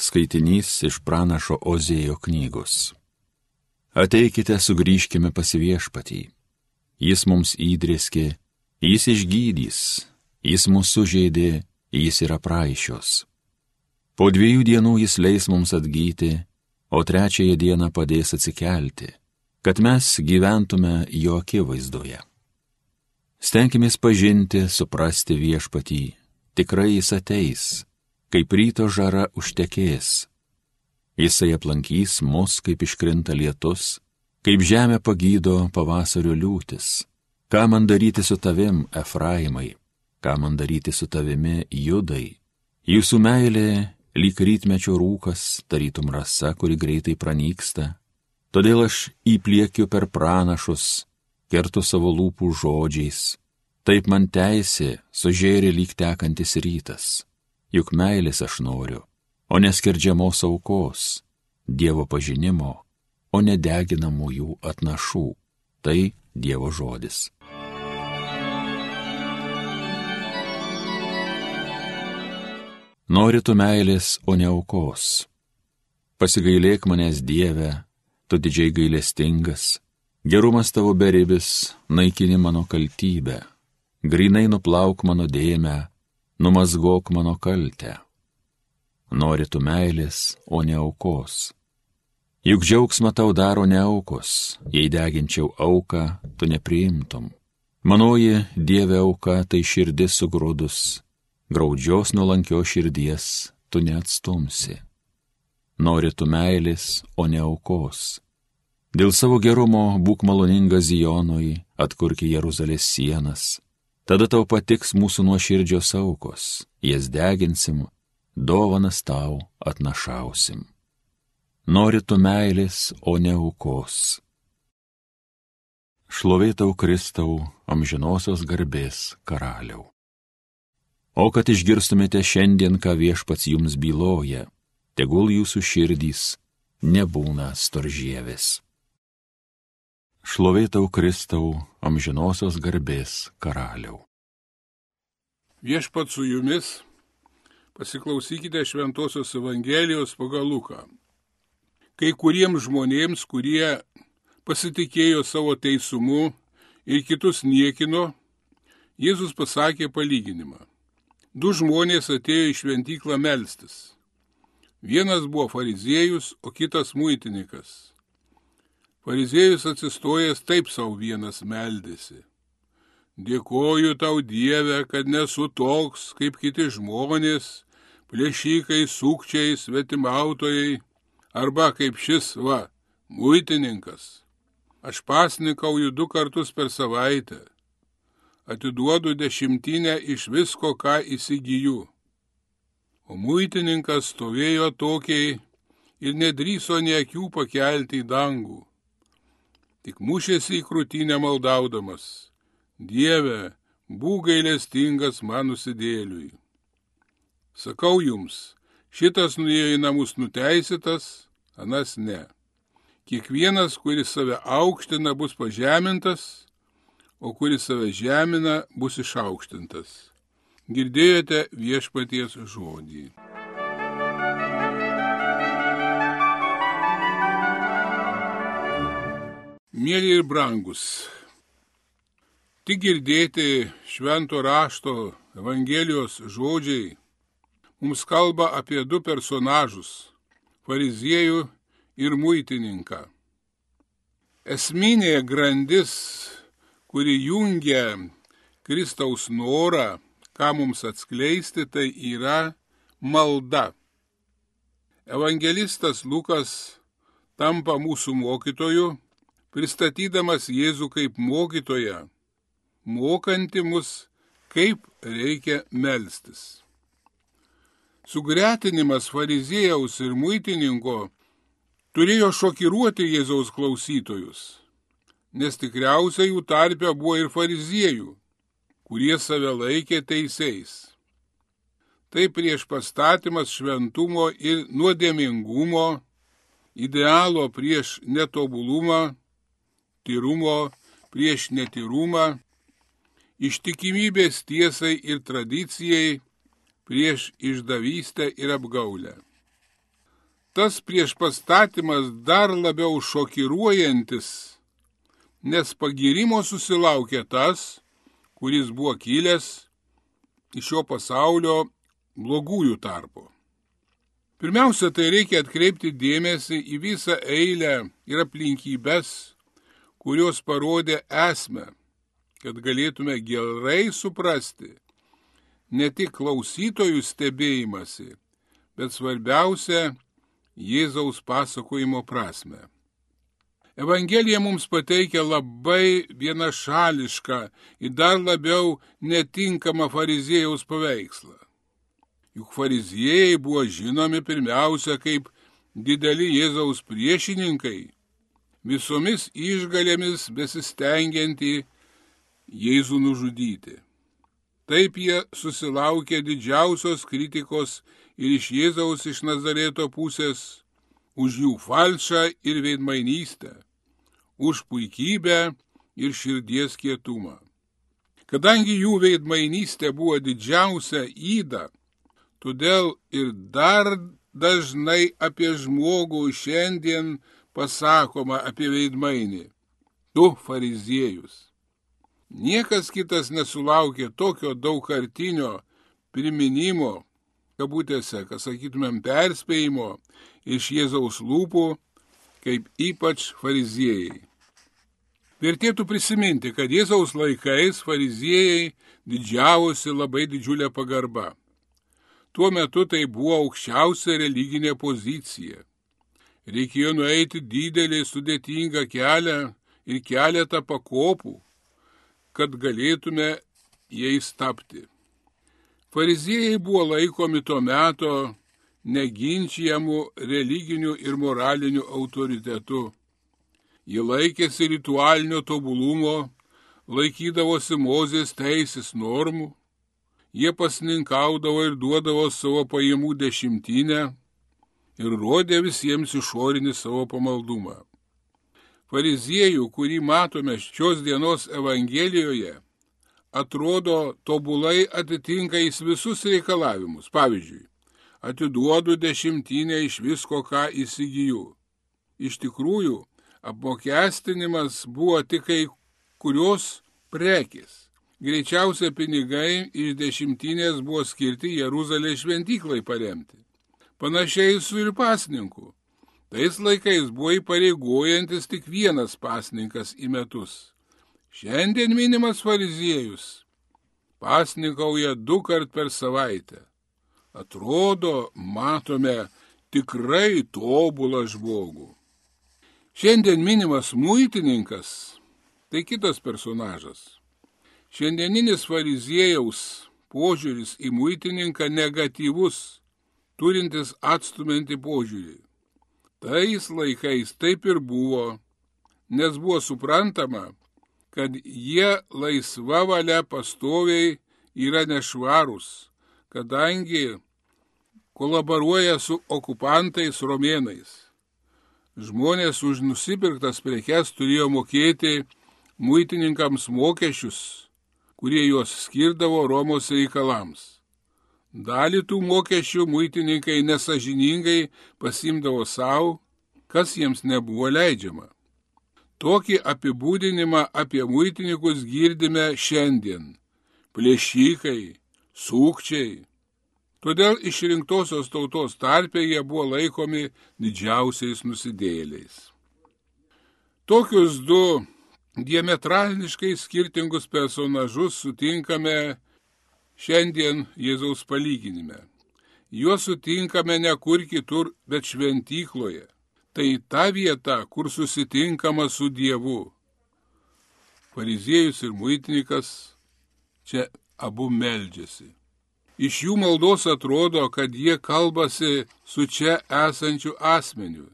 Skaitinys iš pranašo Ozėjo knygos. Ateikite, sugrįžkime pas viešpatį. Jis mums įdrėskė, jis išgydys, jis mūsų žaidė, jis yra praaišios. Po dviejų dienų jis leis mums atgyti, o trečiąją dieną padės atsikelti, kad mes gyventume jo akivaizdoje. Stenkimės pažinti, suprasti viešpatį, tikrai jis ateis, kaip ryto žara užtekės. Jisai aplankys mus, kaip iškrinta lietus, kaip žemė pagydo pavasario liūtis. Ką man daryti su tavim, Efraimai, ką man daryti su tavimi, Judai? Jūsų meilė lyg rytmečio rūkas, tarytum rasa, kuri greitai pranyksta. Todėl aš įpliekiu per pranašus, kertu savo lūpų žodžiais. Taip man teisė sužėrė lyg tekantis rytas. Juk meilės aš noriu, o neskerdžiamos aukos, Dievo pažinimo, o nedeginamųjų atnašų. Tai Dievo žodis. Nori tu meilės, o ne aukos. Pasigailėk manęs Dieve, tu didžiai gailestingas, gerumas tavo beribis, naikini mano kaltybę, grinai nuplauk mano dėmę, numazgok mano kaltę. Nori tu meilės, o ne aukos. Juk džiaugsmą tau daro ne aukos, jei deginčiau auką, tu nepriimtum. Manoji Dieve auka tai širdis sugrūdus, graudžios nuolankio širdies tu neatstumsi. Nori tu meilės, o ne aukos. Dėl savo gerumo būk maloningas Zijonui, atkurki Jeruzalės sienas. Tada tau patiks mūsų nuoširdžios aukos, jas deginsim, dovanas tau atnašausim. Nori tu meilės, o ne aukos. Šlovėtau Kristau, amžinosios garbės karaliau. O kad išgirstumėte šiandien, ką viešpats jums byloja, tegul jūsų širdys nebūna storžėvis. Šlovėtau Kristau, amžinosios garbės karaliau. Viešpat su jumis, pasiklausykite Šventojios Evangelijos pagal Luką. Kai kuriems žmonėms, kurie pasitikėjo savo teisumu ir kitus niekino, Jėzus pasakė palyginimą. Du žmonės atėjo į šventyklą melstis. Vienas buvo fariziejus, o kitas muitininkas. Fariziejus atsistojęs taip savo vienas meldėsi. Dėkoju tau Dieve, kad nesu toks kaip kiti žmonės, plėšikai, sukčiai, svetimautojai, arba kaip šis va, muitininkas. Aš pasnikauju du kartus per savaitę. Atiduodu dešimtinę iš visko, ką įsigiju. O muitininkas stovėjo tokiai ir nedryso ne akių pakelti į dangų tik mušėsi į krūtinę maldaudamas. Dieve, būk gailestingas man nusidėliui. Sakau jums, šitas nuėjo į namus nuteisytas, anas ne. Kiekvienas, kuris save aukština, bus pažemintas, o kuris save žemina, bus išaukštintas. Girdėjote viešpaties žodį. Mėly ir brangus, tik girdėti švento rašto Evangelijos žodžiai mums kalba apie du personažus - fariziejų ir muitininką. Esminė grandis, kuri jungia Kristaus norą, ką mums atskleisti, tai yra malda. Evangelistas Lukas tampa mūsų mokytoju pristatydamas Jėzų kaip mokytoją, mokanti mus, kaip reikia melstis. Sugretinimas fariziejaus ir muitininko turėjo šokiruoti Jėzaus klausytojus, nes tikriausiai jų tarpe buvo ir fariziejų, kurie save laikė teisėjais. Tai prieš pastatymas šventumo ir nuodėmingumo, idealo prieš netobulumą tyrumo prieš netyrumą, ištikimybės tiesai ir tradicijai prieš išdavystę ir apgaulę. tas prieš pastatymas dar labiau šokiruojantis, nes pagirimo susilaukė tas, kuris buvo kilęs iš šio pasaulio blogųjų tarpo. Pirmiausia, tai reikia atkreipti dėmesį į visą eilę ir aplinkybės, kurios parodė esmę, kad galėtume gerai suprasti ne tik klausytojų stebėjimąsi, bet svarbiausia Jėzaus pasakojimo prasme. Evangelija mums pateikia labai vienašališką ir dar labiau netinkamą fariziejaus paveikslą. Juk fariziejai buvo žinomi pirmiausia kaip dideli Jėzaus priešininkai, visomis išgalėmis besistengianti Jėzų nužudyti. Taip jie susilaukė didžiausios kritikos ir iš Jėzaus iš Nazareto pusės už jų falšą ir veidmainystę, už puikybę ir širdies kietumą. Kadangi jų veidmainystė buvo didžiausia įda, Todėl ir dar dažnai apie žmogų šiandien pasakoma apie veidmainį. Tu fariziejus. Niekas kitas nesulaukė tokio daugkartinio priminimo, kabutėse, kas sakytumėm, perspėjimo iš Jėzaus lūpų, kaip ypač fariziejai. Vertėtų prisiminti, kad Jėzaus laikais fariziejai didžiavosi labai didžiulę pagarbą. Tuo metu tai buvo aukščiausia religinė pozicija. Reikėjo nueiti didelį sudėtingą kelią ir keletą pakopų, kad galėtume jais tapti. Fariziejai buvo laikomi tuo metu neginčiamų religinių ir moralinių autoritetų. Jie laikėsi ritualinio tobulumo, laikydavosi Mozės teisės normų, jie pasninkaudavo ir duodavo savo pajamų dešimtinę ir rodė visiems išorinį savo pamaldumą. Fariziejų, kurį matome šios dienos Evangelijoje, atrodo tobulai atitinkais visus reikalavimus. Pavyzdžiui, atiduodu dešimtinę iš visko, ką įsigiju. Iš tikrųjų, apmokestinimas buvo tik kai kurios prekės Greičiausia pinigai iš dešimtinės buvo skirti Jeruzalės šventyklai paremti. Panašiai su ir pasninku. Tais laikais buvo įpareigojantis tik vienas pasninkas į metus. Šiandien minimas fariziejus. Pasninkauja du kart per savaitę. Atrodo, matome tikrai tobulą žmogų. Šiandien minimas muitininkas - tai kitas personažas. Šiandieninis fariziejaus požiūris į muitininką negatyvus, turintis atstuminti požiūrį. Tais laikais taip ir buvo, nes buvo suprantama, kad jie laisva valia pastoviai yra nešvarūs, kadangi kolaboruoja su okupantais romėnais. Žmonės už nusipirktas prekes turėjo mokėti muitininkams mokesčius kurie juos skirdavo Romos reikalams. Dalį tų mokesčių muitininkai nesažiningai pasimdavo savo, kas jiems nebuvo leidžiama. Tokį apibūdinimą apie muitininkus girdime šiandien - plėšikai, sūkčiai. Todėl išrinktosios tautos tarpė jie buvo laikomi didžiausiais nusidėliais. Tokius du diametrališkai skirtingus personažus sutinkame šiandien Jėzaus palyginime. Juos sutinkame ne kur kitur, bet šventykloje. Tai ta vieta, kur susitinkama su Dievu. Fariziejus ir muitininkas čia abu meldžiasi. Iš jų maldos atrodo, kad jie kalbasi su čia esančiu asmeniu.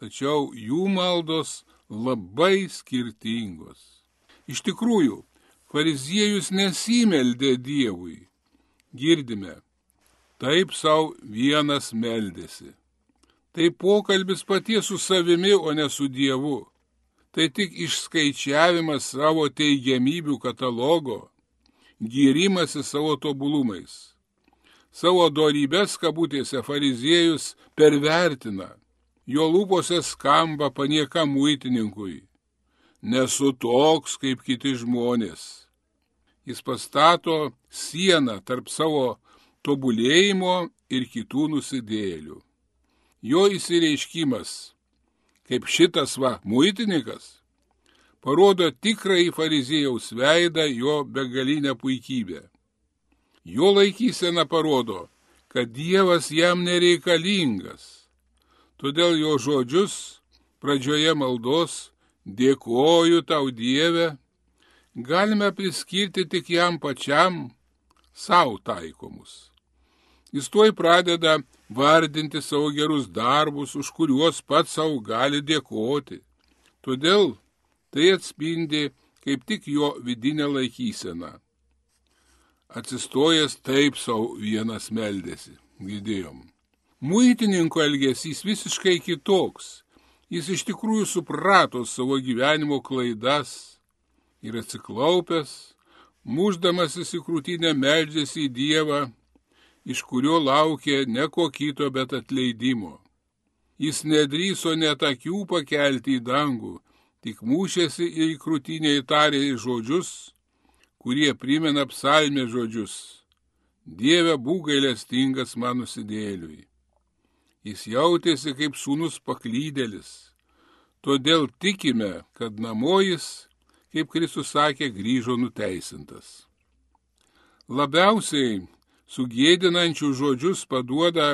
Tačiau jų maldos labai skirtingos. Iš tikrųjų, fariziejus nesimeldė Dievui. Girdime, taip savo vienas meldėsi. Tai pokalbis paties su savimi, o ne su Dievu. Tai tik išskaičiavimas savo teigiamybių katalogo, gyrimasi savo tobulumais. Savo dorybės kabutėse fariziejus pervertina. Jo lūpose skamba panieka muitininkui. Nesu toks kaip kiti žmonės. Jis pastato sieną tarp savo tobulėjimo ir kitų nusidėlių. Jo įsireiškimas, kaip šitas va muitininkas, parodo tikrąjį fariziejaus veidą jo begalinę puikybę. Jo laikysena parodo, kad Dievas jam nereikalingas Todėl jo žodžius pradžioje maldos dėkoju tau Dieve galime priskirti tik jam pačiam savo taikomus. Jis tuoj pradeda vardinti savo gerus darbus, už kuriuos pats savo gali dėkoti. Todėl tai atspindi kaip tik jo vidinę laikyseną. Atsistojęs taip savo vienas meldėsi, girdėjom. Muitininko elgesys visiškai kitoks. Jis iš tikrųjų suprato savo gyvenimo klaidas ir atsiklaupęs, muždamasis į krūtinę meldžiasi į Dievą, iš kurio laukė ne ko kito, bet atleidimo. Jis nedryso net akių pakelti į dangų, tik mūšėsi į krūtinę įtarė žodžius, kurie primena psalmė žodžius. Dieve būk gailestingas man nusidėliui. Jis jautėsi kaip sūnus paklydėlis. Todėl tikime, kad namo jis, kaip Kristus sakė, grįžo nuteisintas. Labiausiai sugėdinančių žodžius paduoda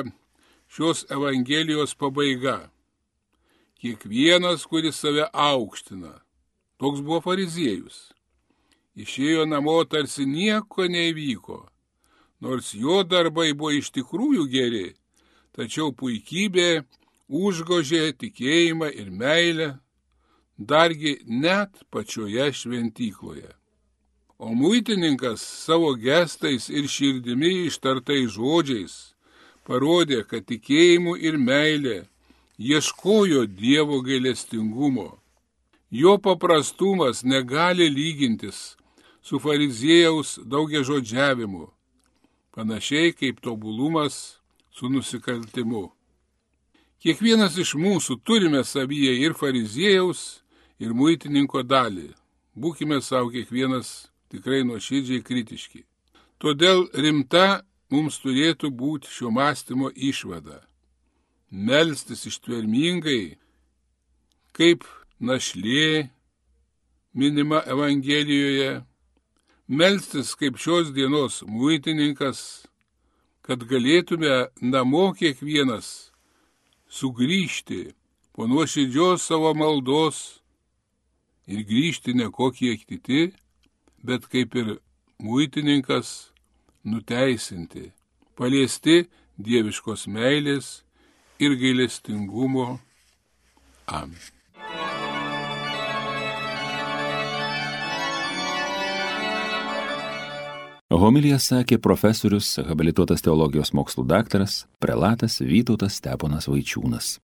šios Evangelijos pabaiga. Kiekvienas, kuris save aukština, toks buvo fariziejus. Išėjo namo tarsi nieko nevyko, nors jo darbai buvo iš tikrųjų geri tačiau puikybė užgožė tikėjimą ir meilę, dargi net pačioje šventykloje. O muitininkas savo gestais ir širdimi ištartais žodžiais parodė, kad tikėjimu ir meilė ieškojo Dievo gailestingumo. Jo paprastumas negali lygintis su fariziejaus daugia žodžiavimu, panašiai kaip tobulumas su nusikaltimu. Kiekvienas iš mūsų turime savyje ir fariziejaus, ir muitininko dalį. Būkime savo kiekvienas tikrai nuoširdžiai kritiški. Todėl rimta mums turėtų būti šio mąstymo išvada. Melstis ištvermingai, kaip našlė minima Evangelijoje, melstis kaip šios dienos muitininkas, kad galėtume namo kiekvienas sugrįžti po nuoširdžios savo maldos ir grįžti ne kokie kiti, bet kaip ir muitininkas nuteisinti, paliesti dieviškos meilės ir gailestingumo. Amen. Homilija sakė profesorius, habilituotas teologijos mokslų daktaras, prelatas Vytautas Steponas Vaičiūnas.